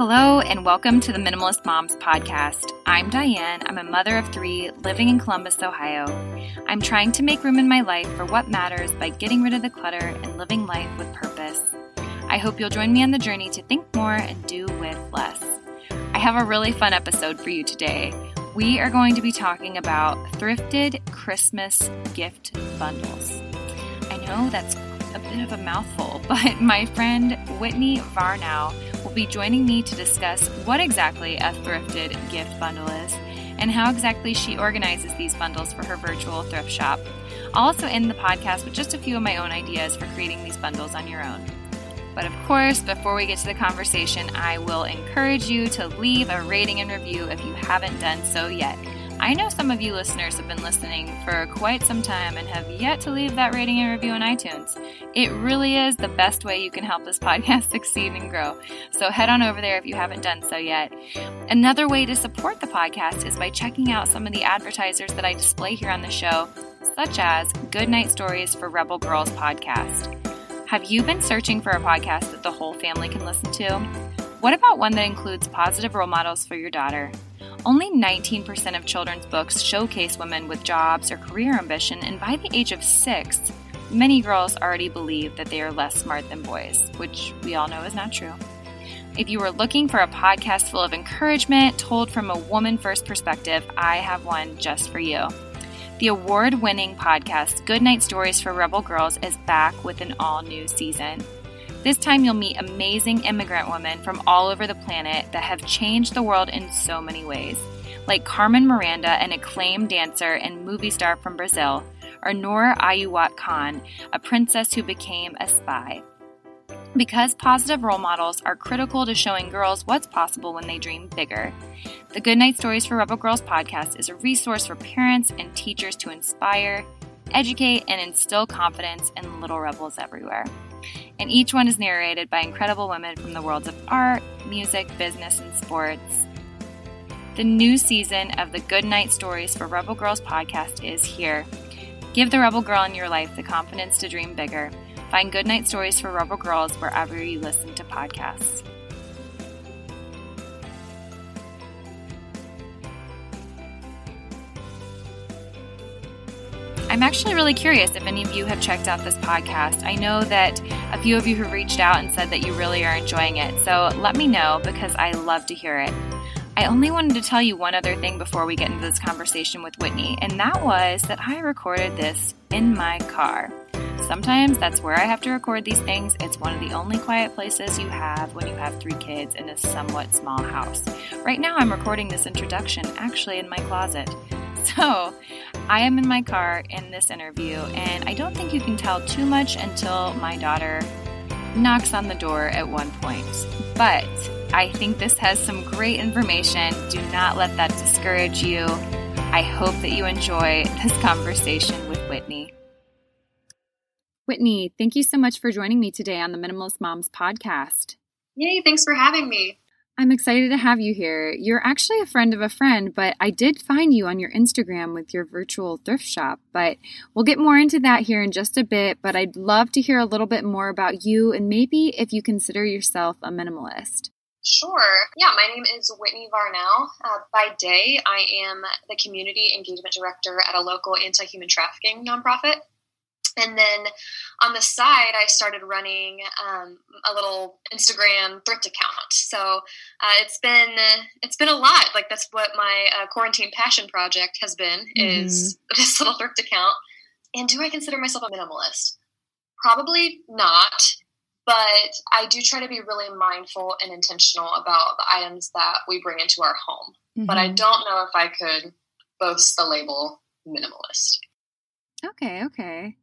Hello, and welcome to the Minimalist Moms Podcast. I'm Diane. I'm a mother of three living in Columbus, Ohio. I'm trying to make room in my life for what matters by getting rid of the clutter and living life with purpose. I hope you'll join me on the journey to think more and do with less. I have a really fun episode for you today. We are going to be talking about thrifted Christmas gift bundles. I know that's a bit of a mouthful, but my friend Whitney Varnau will be joining me to discuss what exactly a thrifted gift bundle is and how exactly she organizes these bundles for her virtual thrift shop. I'll also end the podcast with just a few of my own ideas for creating these bundles on your own. But of course, before we get to the conversation, I will encourage you to leave a rating and review if you haven't done so yet. I know some of you listeners have been listening for quite some time and have yet to leave that rating and review on iTunes. It really is the best way you can help this podcast succeed and grow. So head on over there if you haven't done so yet. Another way to support the podcast is by checking out some of the advertisers that I display here on the show, such as Goodnight Stories for Rebel Girls podcast. Have you been searching for a podcast that the whole family can listen to? What about one that includes positive role models for your daughter? Only 19% of children's books showcase women with jobs or career ambition, and by the age of six, many girls already believe that they are less smart than boys, which we all know is not true. If you are looking for a podcast full of encouragement told from a woman first perspective, I have one just for you. The award winning podcast, Goodnight Stories for Rebel Girls, is back with an all new season. This time, you'll meet amazing immigrant women from all over the planet that have changed the world in so many ways, like Carmen Miranda, an acclaimed dancer and movie star from Brazil, or Noor Inayat Khan, a princess who became a spy. Because positive role models are critical to showing girls what's possible when they dream bigger. The Goodnight Stories for Rebel Girls podcast is a resource for parents and teachers to inspire, educate, and instill confidence in little rebels everywhere and each one is narrated by incredible women from the worlds of art, music, business, and sports. The new season of the Goodnight Stories for Rebel Girls podcast is here. Give the Rebel Girl in your life the confidence to dream bigger. Find Goodnight Stories for Rebel Girls wherever you listen to podcasts. I'm actually really curious if any of you have checked out this podcast. I know that a few of you have reached out and said that you really are enjoying it. So let me know because I love to hear it. I only wanted to tell you one other thing before we get into this conversation with Whitney, and that was that I recorded this in my car. Sometimes that's where I have to record these things. It's one of the only quiet places you have when you have three kids in a somewhat small house. Right now, I'm recording this introduction actually in my closet. So, I am in my car in this interview, and I don't think you can tell too much until my daughter knocks on the door at one point. But I think this has some great information. Do not let that discourage you. I hope that you enjoy this conversation with Whitney. Whitney, thank you so much for joining me today on the Minimalist Moms podcast. Yay, thanks for having me. I'm excited to have you here. You're actually a friend of a friend, but I did find you on your Instagram with your virtual thrift shop. But we'll get more into that here in just a bit. But I'd love to hear a little bit more about you and maybe if you consider yourself a minimalist. Sure. Yeah, my name is Whitney Varnau. Uh, by day, I am the community engagement director at a local anti human trafficking nonprofit. And then on the side, I started running um, a little Instagram thrift account. So uh, it's been it's been a lot. Like that's what my uh, quarantine passion project has been mm-hmm. is this little thrift account. And do I consider myself a minimalist? Probably not. But I do try to be really mindful and intentional about the items that we bring into our home. Mm-hmm. But I mm-hmm. don't know if I could boast the label minimalist. Okay, okay.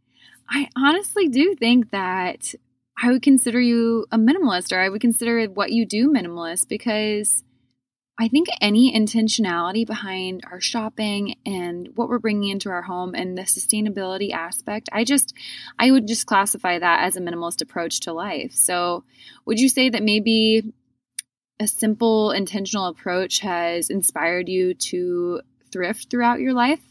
I honestly do think that I would consider you a minimalist or I would consider what you do minimalist because I think any intentionality behind our shopping and what we're bringing into our home and the sustainability aspect, I just, I would just classify that as a minimalist approach to life. So, would you say that maybe a simple intentional approach has inspired you to thrift throughout your life?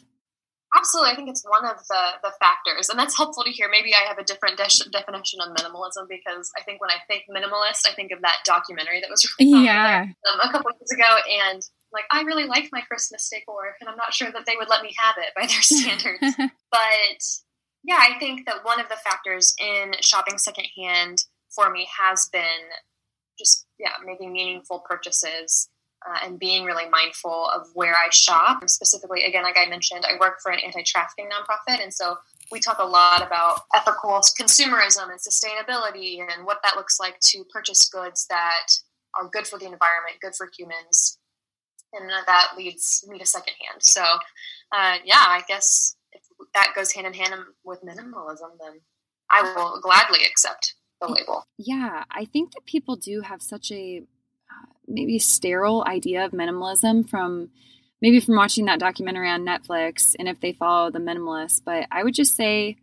Absolutely, I think it's one of the the factors, and that's helpful to hear. Maybe I have a different de- definition of minimalism because I think when I think minimalist, I think of that documentary that was yeah um, a couple years ago, and like I really like my Christmas decor, and I'm not sure that they would let me have it by their standards. but yeah, I think that one of the factors in shopping secondhand for me has been just yeah making meaningful purchases uh, and being really mindful of where I shop. Specifically, again, like I mentioned, I work for an anti trafficking nonprofit. And so we talk a lot about ethical consumerism and sustainability and what that looks like to purchase goods that are good for the environment, good for humans. And that leads me to secondhand. So, uh, yeah, I guess if that goes hand in hand with minimalism, then I will gladly accept the label. Yeah, I think that people do have such a maybe sterile idea of minimalism from maybe from watching that documentary on Netflix and if they follow the minimalist. But I would just say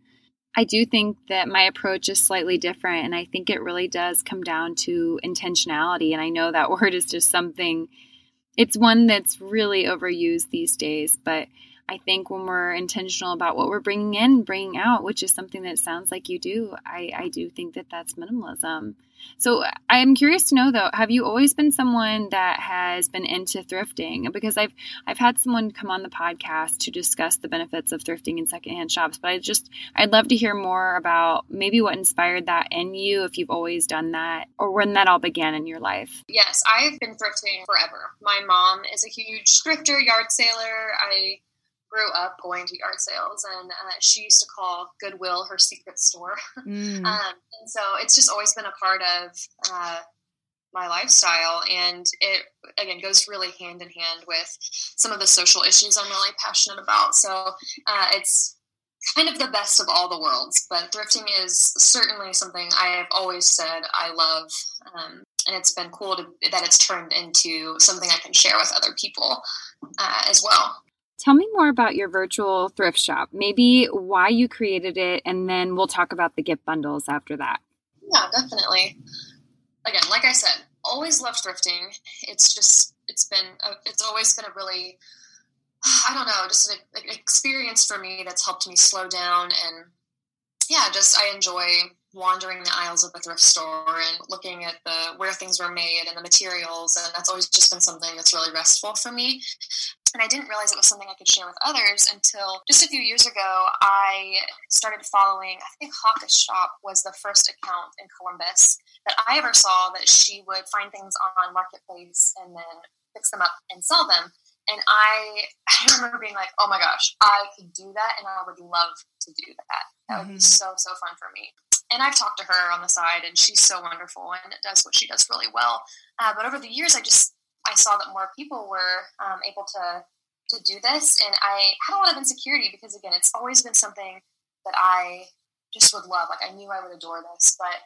I do think that my approach is slightly different. And I think it really does come down to intentionality. And I know that word is just something, it's one that's really overused these days. But I think when we're intentional about what we're bringing in, bringing out, which is something that sounds like you do, I, I do think that that's minimalism. So I'm curious to know though, have you always been someone that has been into thrifting? Because I've I've had someone come on the podcast to discuss the benefits of thrifting in secondhand shops, but I just I'd love to hear more about maybe what inspired that in you, if you've always done that, or when that all began in your life. Yes, I've been thrifting forever. My mom is a huge thrifter, yard sailor. I grew up going to yard sales, and uh, she used to call Goodwill her secret store. Mm. um, and so it's just always been a part of uh, my lifestyle, and it again goes really hand in hand with some of the social issues I'm really passionate about. So uh, it's kind of the best of all the worlds, but thrifting is certainly something I have always said I love. Um, and it's been cool to, that it's turned into something I can share with other people uh, as well. Tell me more about your virtual thrift shop, maybe why you created it, and then we'll talk about the gift bundles after that. Yeah, definitely. Again, like I said, always loved thrifting. It's just, it's been, a, it's always been a really, I don't know, just an, an experience for me that's helped me slow down and yeah, just I enjoy wandering the aisles of the thrift store and looking at the where things were made and the materials and that's always just been something that's really restful for me and I didn't realize it was something I could share with others until just a few years ago. I started following, I think Hawkish Shop was the first account in Columbus that I ever saw that she would find things on Marketplace and then fix them up and sell them. And I, I remember being like, oh my gosh, I could do that and I would love to do that. That would mm-hmm. be so, so fun for me. And I've talked to her on the side and she's so wonderful and does what she does really well. Uh, but over the years, I just I saw that more people were um, able to to do this, and I had a lot of insecurity because again, it's always been something that I just would love. Like I knew I would adore this, but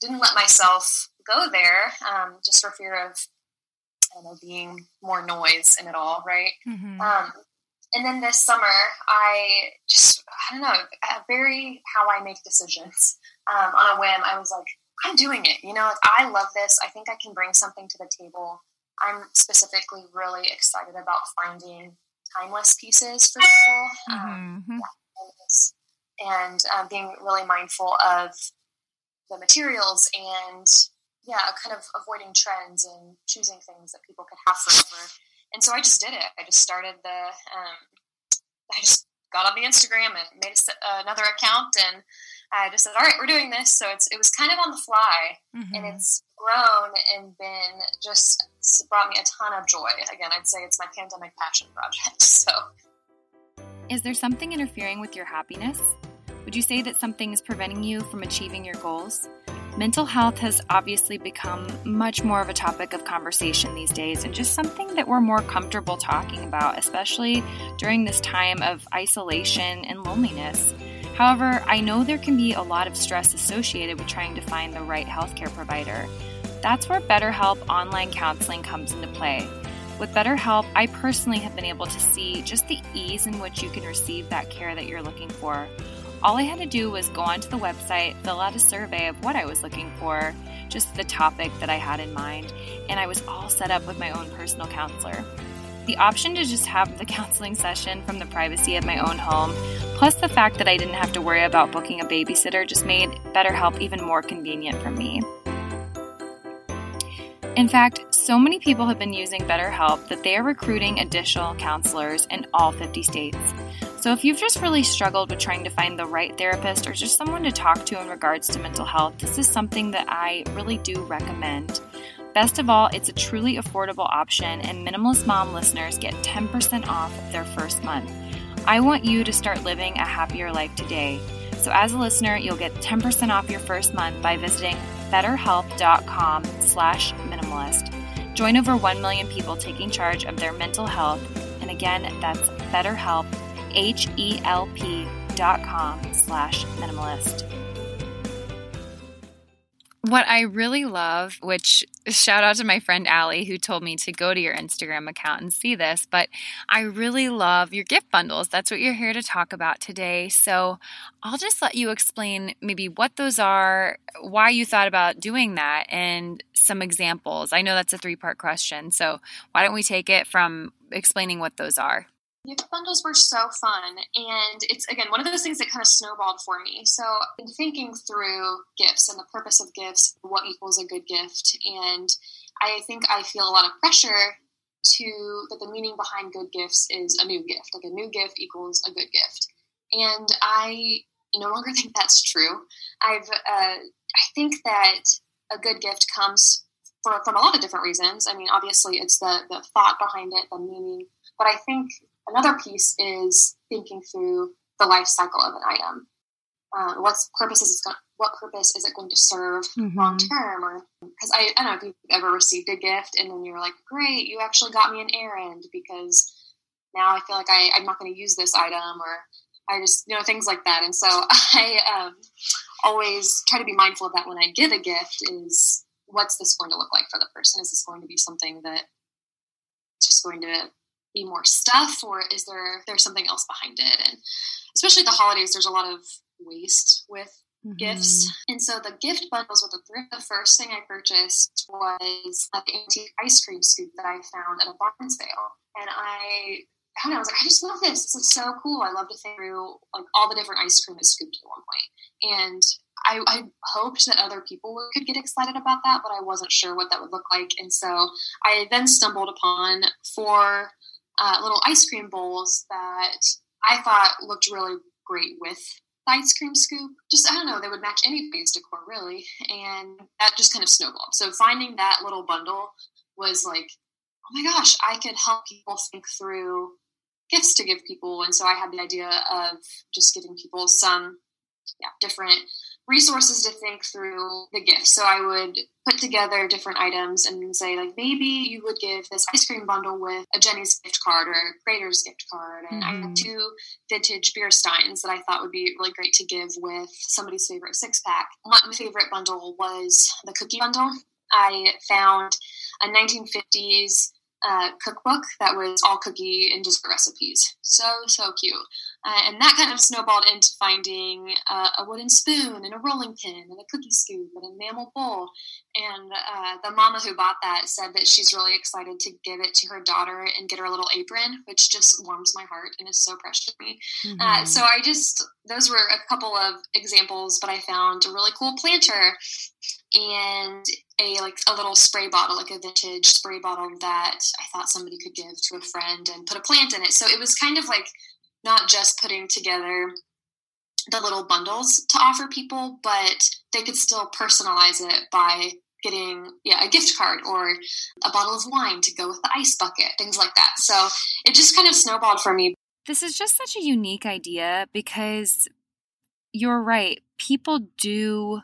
didn't let myself go there um, just for fear of I don't know being more noise in it all, right? mm-hmm. um, and then this summer, I just I don't know, very how I make decisions um, on a whim. I was like, I'm doing it. You know, I love this. I think I can bring something to the table I'm specifically really excited about finding timeless pieces for people. Um, mm-hmm. yeah, and um, being really mindful of the materials and yeah, kind of avoiding trends and choosing things that people could have forever. And so I just did it. I just started the, um, I just got on the Instagram and made a, another account and I just said, all right, we're doing this. So it's, it was kind of on the fly mm-hmm. and it's grown and been just brought me a ton of joy. Again, I'd say it's my pandemic passion project. So, is there something interfering with your happiness? Would you say that something is preventing you from achieving your goals? Mental health has obviously become much more of a topic of conversation these days and just something that we're more comfortable talking about, especially during this time of isolation and loneliness. However, I know there can be a lot of stress associated with trying to find the right healthcare provider. That's where BetterHelp online counseling comes into play. With BetterHelp, I personally have been able to see just the ease in which you can receive that care that you're looking for. All I had to do was go onto the website, fill out a survey of what I was looking for, just the topic that I had in mind, and I was all set up with my own personal counselor. The option to just have the counseling session from the privacy of my own home, plus the fact that I didn't have to worry about booking a babysitter, just made BetterHelp even more convenient for me. In fact, so many people have been using BetterHelp that they are recruiting additional counselors in all 50 states. So if you've just really struggled with trying to find the right therapist or just someone to talk to in regards to mental health, this is something that I really do recommend. Best of all, it's a truly affordable option, and Minimalist Mom listeners get 10% off their first month. I want you to start living a happier life today. So as a listener, you'll get 10% off your first month by visiting betterhelp.com slash minimalist. Join over 1 million people taking charge of their mental health. And again, that's betterhelp, H-E-L-P dot com slash minimalist. What I really love, which shout out to my friend Allie who told me to go to your Instagram account and see this, but I really love your gift bundles. That's what you're here to talk about today. So I'll just let you explain maybe what those are, why you thought about doing that, and some examples. I know that's a three part question. So why don't we take it from explaining what those are? Gift bundles were so fun. And it's, again, one of those things that kind of snowballed for me. So, in thinking through gifts and the purpose of gifts, what equals a good gift. And I think I feel a lot of pressure to that the meaning behind good gifts is a new gift. Like a new gift equals a good gift. And I no longer think that's true. I've, uh, I think that a good gift comes for, from a lot of different reasons. I mean, obviously, it's the, the thought behind it, the meaning. But I think Another piece is thinking through the life cycle of an item. Uh, what's purpose is it going, what purpose is it going to serve mm-hmm. long term? Or because I, I don't know if you've ever received a gift and then you're like, great, you actually got me an errand because now I feel like I, I'm not going to use this item or I just you know things like that. And so I um, always try to be mindful of that when I give a gift. Is what's this going to look like for the person? Is this going to be something that just going to be more stuff or is there there's something else behind it and especially the holidays there's a lot of waste with mm-hmm. gifts and so the gift bundles with the thrift the first thing i purchased was an antique ice cream scoop that i found at a barn sale and i I don't know, I was like, I just love this. This is so cool. I love to think through like all the different ice cream is scooped at one point. And I, I, hoped that other people could get excited about that, but I wasn't sure what that would look like. And so I then stumbled upon four uh, little ice cream bowls that I thought looked really great with the ice cream scoop. Just, I don't know, they would match anybody's decor really. And that just kind of snowballed. So finding that little bundle was like, oh my gosh, I could help people think through gifts to give people. And so I had the idea of just giving people some yeah, different resources to think through the gift. So I would put together different items and say, like, maybe you would give this ice cream bundle with a Jeni's gift card or a Graeter's gift card. And mm-hmm. I had mm-hmm. two vintage beer steins that I thought would be really great to give with somebody's favorite six pack. My favorite bundle was the cookie bundle. I found a 1950s uh, cookbook that was all cookie and dessert recipes. So, so cute. Uh, and that kind of snowballed into finding uh, a wooden spoon and a rolling pin and a cookie scoop and an enamel bowl. And uh, the mama who bought that said that she's really excited to give it to her daughter and get her a little apron, which just warms my heart and is so precious to me. Uh, mm-hmm. so I just, those were a couple of examples, but I found a really cool planter and a like a little spray bottle, like a vintage spray bottle that I thought somebody could give to a friend and put a plant in it. So it was kind of like not just putting together the little bundles to offer people, but they could still personalize it by getting yeah a gift card or a bottle of wine to go with the ice bucket things like that. So it just kind of snowballed for me. This is just such a unique idea because you're right people do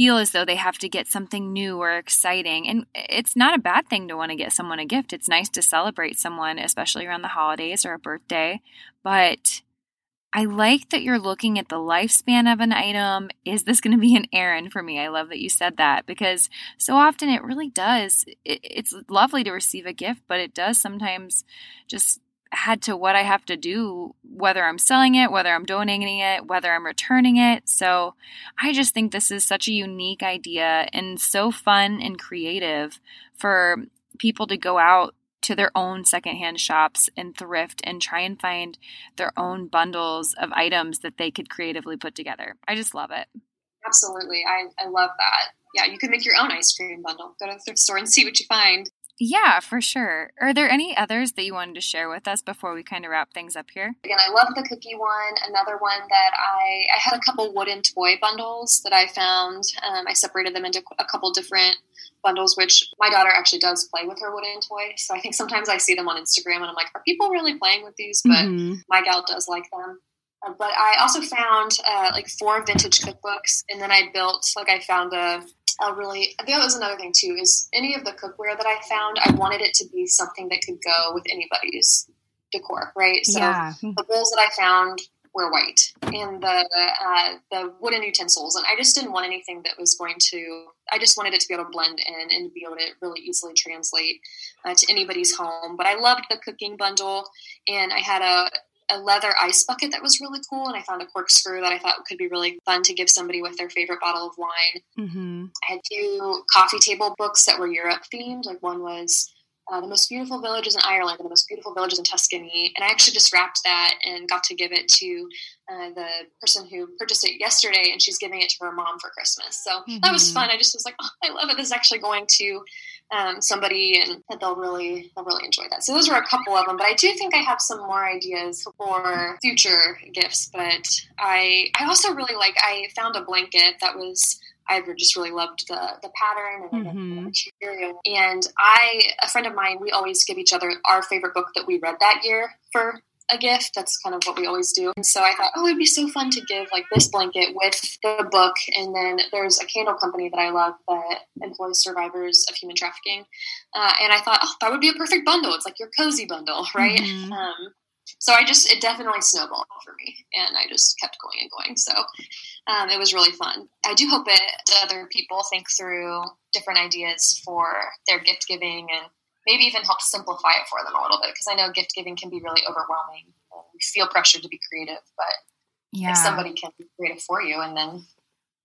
feel as though they have to get something new or exciting. And it's not a bad thing to want to get someone a gift. It's nice to celebrate someone, especially around the holidays or a birthday. But I like that you're looking at the lifespan of an item. Is this going to be an errand for me? I love that you said that because so often it really does. it's lovely to receive a gift, but it does sometimes just add to what I have to do, whether I'm selling it, whether I'm donating it, whether I'm returning it. So I just think this is such a unique idea and so fun and creative for people to go out to their own secondhand shops and thrift and try and find their own bundles of items that they could creatively put together. I just love it. Absolutely. I, I love that. Yeah, you can make your own ice cream bundle. Go to the thrift store and see what you find. Yeah, for sure. Are there any others that you wanted to share with us before we kind of wrap things up here? Again, I love the cookie one. Another one that I I had a couple wooden toy bundles that I found. Um, I separated them into a couple different bundles, which my daughter actually does play with her wooden toy. So I think sometimes I see them on Instagram and I'm like, are people really playing with these? But mm-hmm. my gal does like them. Uh, but I also found uh, like four vintage cookbooks, and then I built like I found a a really that was another thing too is any of the cookware that I found I wanted it to be something that could go with anybody's decor right so yeah. the bowls that I found were white and the uh, the wooden utensils and I just didn't want anything that was going to I just wanted it to be able to blend in and be able to really easily translate uh, to anybody's home but I loved the cooking bundle and I had a a leather ice bucket that was really cool, and I found a corkscrew that I thought could be really fun to give somebody with their favorite bottle of wine. Mm-hmm. I had two coffee table books that were Europe themed. Like one was uh, the most beautiful villages in Ireland and the most beautiful villages in Tuscany. And I actually just wrapped that and got to give it to uh, the person who purchased it yesterday, and she's giving it to her mom for Christmas. So mm-hmm. that was mm-hmm. fun. I just was like, oh, I love it. This is actually going to um, somebody, and that they'll really they'll really enjoy that. So those are a couple of them. But I do think I have some more ideas for future gifts. But I I also really like I found a blanket that was I just really loved the the pattern and mm-hmm. the material. And I, a friend of mine, we always give each other our favorite book that we read that year for a gift. That's kind of what we always do. And so I thought, oh, it'd be so fun to give like this blanket with the book. And then there's a candle company that I love that employs survivors of human trafficking. Uh, and I thought, oh, that would be a perfect bundle. It's like your cozy bundle, right? Mm-hmm. Um, so I just it definitely snowballed for me, and I just kept going and going. So um, it was really fun. I do hope that other people think through different ideas for their gift giving and maybe even help simplify it for them a little bit because I know gift giving can be really overwhelming. We feel pressured to be creative, but yeah. if somebody can be creative for you and then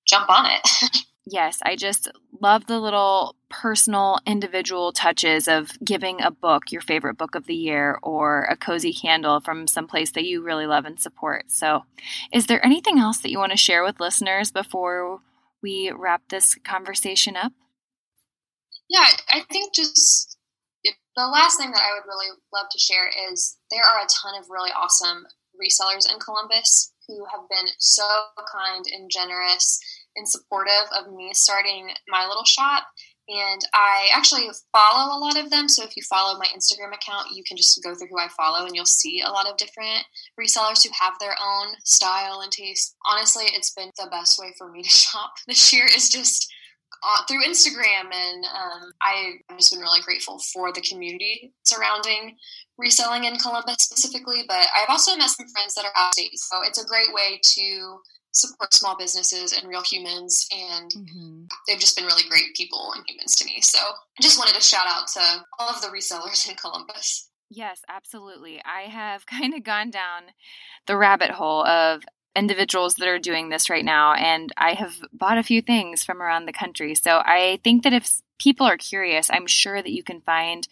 jump on it. yes, I just love the little personal, individual touches of giving a book, your favorite book of the year, or a cozy candle from some place that you really love and support. So, is there anything else that you want to share with listeners before we wrap this conversation up? Yeah, I think just the last thing that I would really love to share is there are a ton of really awesome resellers in Columbus who have been so kind and generous and supportive of me starting my little shop. And I actually follow a lot of them. So if you follow my Instagram account, you can just go through who I follow and you'll see a lot of different resellers who have their own style and taste. Honestly, it's been the best way for me to shop this year is just uh, through Instagram. And um, I've just been really grateful for the community surrounding reselling in Columbus specifically. But I've also met some friends that are out of state. So it's a great way to support small businesses and real humans and mm-hmm. they've just been really great people and humans to me so i just wanted to shout out to all of the resellers in columbus yes absolutely i have kind of gone down the rabbit hole of individuals that are doing this right now and i have bought a few things from around the country. So i think that if people are curious i'm sure that you can find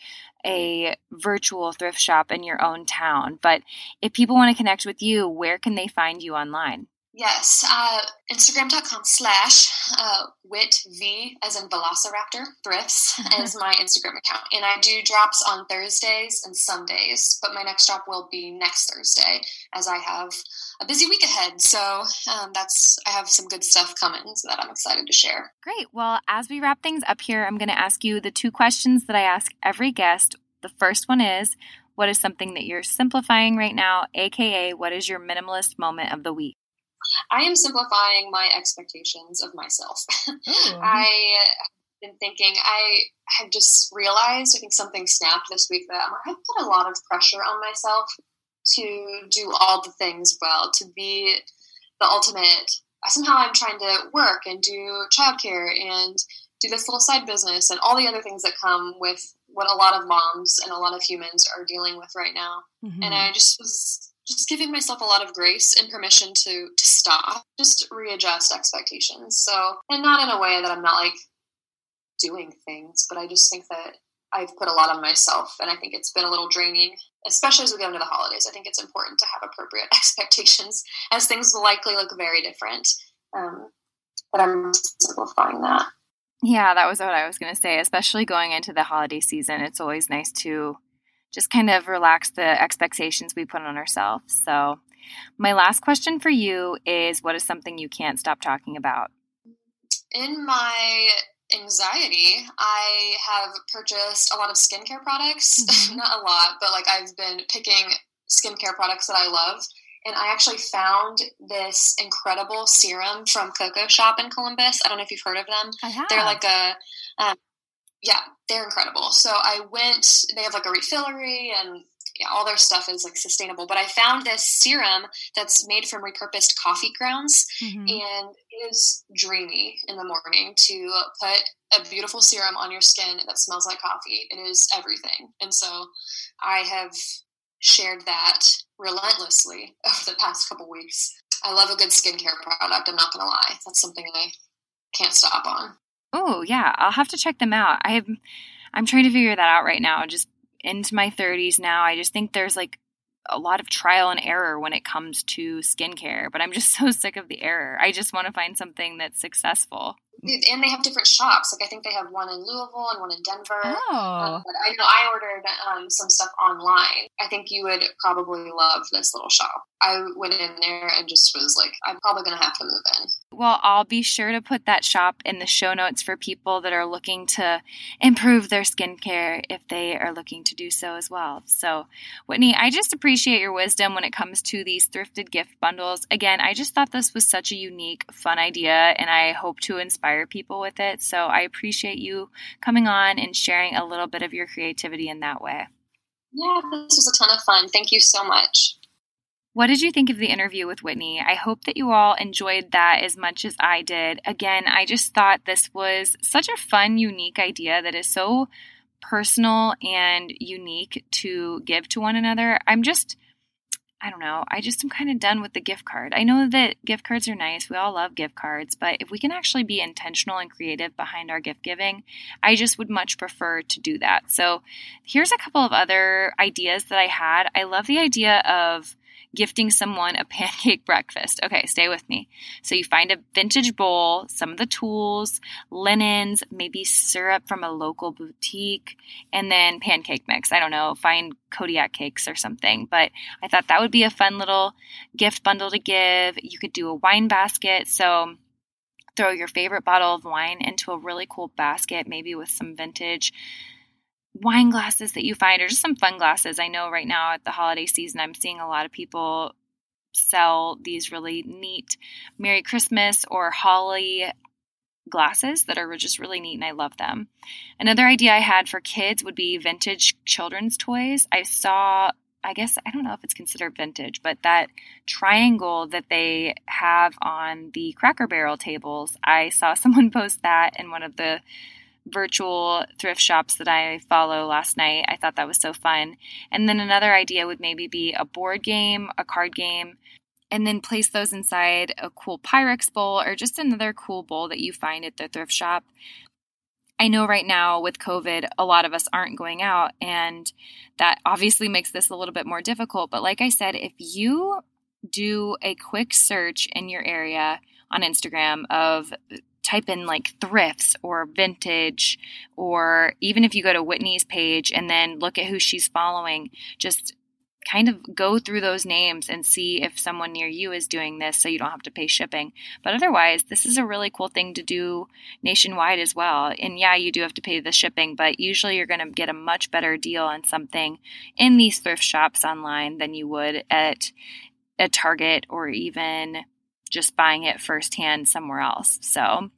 a virtual thrift shop in your own town. But if people want to connect with you where can they find you online Yes, uh, Instagram.com slash uh, WitV, as in Velociraptor, thrifts, is my Instagram account. And I do drops on Thursdays and Sundays, but my next drop will be next Thursday as I have a busy week ahead. So um, that's, I have some good stuff coming so that I'm excited to share. Great. Well, as we wrap things up here, I'm going to ask you the two questions that I ask every guest. The first one is, what is something that you're simplifying right now, aka what is your minimalist moment of the week? I am simplifying my expectations of myself. Oh. I have been thinking, I have just realized, I think something snapped this week that I have put a lot of pressure on myself to do all the things well, to be the ultimate. Somehow I'm trying to work and do childcare and do this little side business and all the other things that come with what a lot of moms and a lot of humans are dealing with right now. Mm-hmm. And I just was just giving myself a lot of grace and permission to to stop, just readjust expectations. So, and not in a way that I'm not like doing things, but I just think that I've put a lot on myself, and I think it's been a little draining, especially as we go into the holidays. I think it's important to have appropriate expectations, as things will likely look very different. Um, but I'm simplifying that. Yeah, that was what I was going to say. Especially going into the holiday season, it's always nice to just kind of relax the expectations we put on ourselves. So, my last question for you is what is something you can't stop talking about? In my anxiety, I have purchased a lot of skincare products. Mm-hmm. Not a lot, but like I've been picking skincare products that I love. And I actually found this incredible serum from Coco Shop in Columbus. I don't know if you've heard of them. I have. They're like a, um, yeah, they're incredible. So I went, they have like a refillery and yeah, all their stuff is like sustainable. But I found this serum that's made from repurposed coffee grounds, mm-hmm. and it is dreamy in the morning to put a beautiful serum on your skin that smells like coffee. It is everything, and so I have shared that relentlessly over the past couple weeks. I love a good skincare product. I'm not gonna lie, that's something I can't stop on. Oh yeah, I'll have to check them out. I have. I'm trying to figure that out right now. Just into my 30s now, I just think there's like a lot of trial and error when it comes to skincare, but I'm just so sick of the error. I just want to find something that's successful and they have different shops. Like I think they have one in Louisville and one in Denver. Oh. Um, but I know I ordered um, some stuff online. I think you would probably love this little shop. I went in there and just was like, I'm probably going to have to move in. Well, I'll be sure to put that shop in the show notes for people that are looking to improve their skincare if they are looking to do so as well. So, Whitney, I just appreciate your wisdom when it comes to these thrifted gift bundles. Again, I just thought this was such a unique, fun idea, and I hope to inspire people with it. So, I appreciate you coming on and sharing a little bit of your creativity in that way. Yeah, this was a ton of fun. Thank you so much. What did you think of the interview with Whitney? I hope that you all enjoyed that as much as I did. Again, I just thought this was such a fun, unique idea that is so personal and unique to give to one another. I'm just, I don't know, I just am kind of done with the gift card. I know that gift cards are nice. We all love gift cards, but if we can actually be intentional and creative behind our gift giving, I just would much prefer to do that. So here's a couple of other ideas that I had. I love the idea of gifting someone a pancake breakfast. Okay, stay with me. So you find a vintage bowl, some of the tools, linens, maybe syrup from a local boutique, and then pancake mix. I don't know, find Kodiak cakes or something. But I thought that would be a fun little gift bundle to give. You could do a wine basket. So throw your favorite bottle of wine into a really cool basket, maybe with some vintage wine glasses that you find or just some fun glasses. I know right now at the holiday season, I'm seeing a lot of people sell these really neat Merry Christmas or Holly glasses that are just really neat and I love them. Another idea I had for kids would be vintage children's toys. I saw I guess I don't know if it's considered vintage, but that triangle that they have on the Cracker Barrel tables, I saw someone post that in one of the virtual thrift shops that I follow last night. I thought that was so fun. And then another idea would maybe be a board game, a card game, and then place those inside a cool Pyrex bowl or just another cool bowl that you find at the thrift shop. I know right now with COVID, a lot of us aren't going out, and that obviously makes this a little bit more difficult. But like I said, if you do a quick search in your area on Instagram of type in like thrifts or vintage, or even if you go to Whitney's page and then look at who she's following, just kind of go through those names and see if someone near you is doing this so you don't have to pay shipping. But otherwise, this is a really cool thing to do nationwide as well. And yeah, you do have to pay the shipping, but usually you're going to get a much better deal on something in these thrift shops online than you would at a Target or even just buying it firsthand somewhere else. So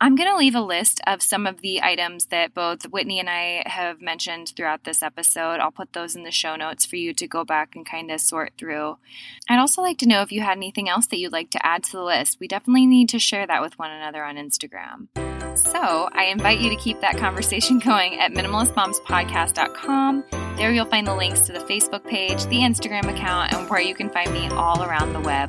I'm going to leave a list of some of the items that both Whitney and I have mentioned throughout this episode. I'll put those in the show notes for you to go back and kind of sort through. I'd also like to know if you had anything else that you'd like to add to the list. We definitely need to share that with one another on Instagram. So I invite you to keep that conversation going at minimalistmomspodcast.com. There you'll find the links to the Facebook page, the Instagram account, and where you can find me all around the web.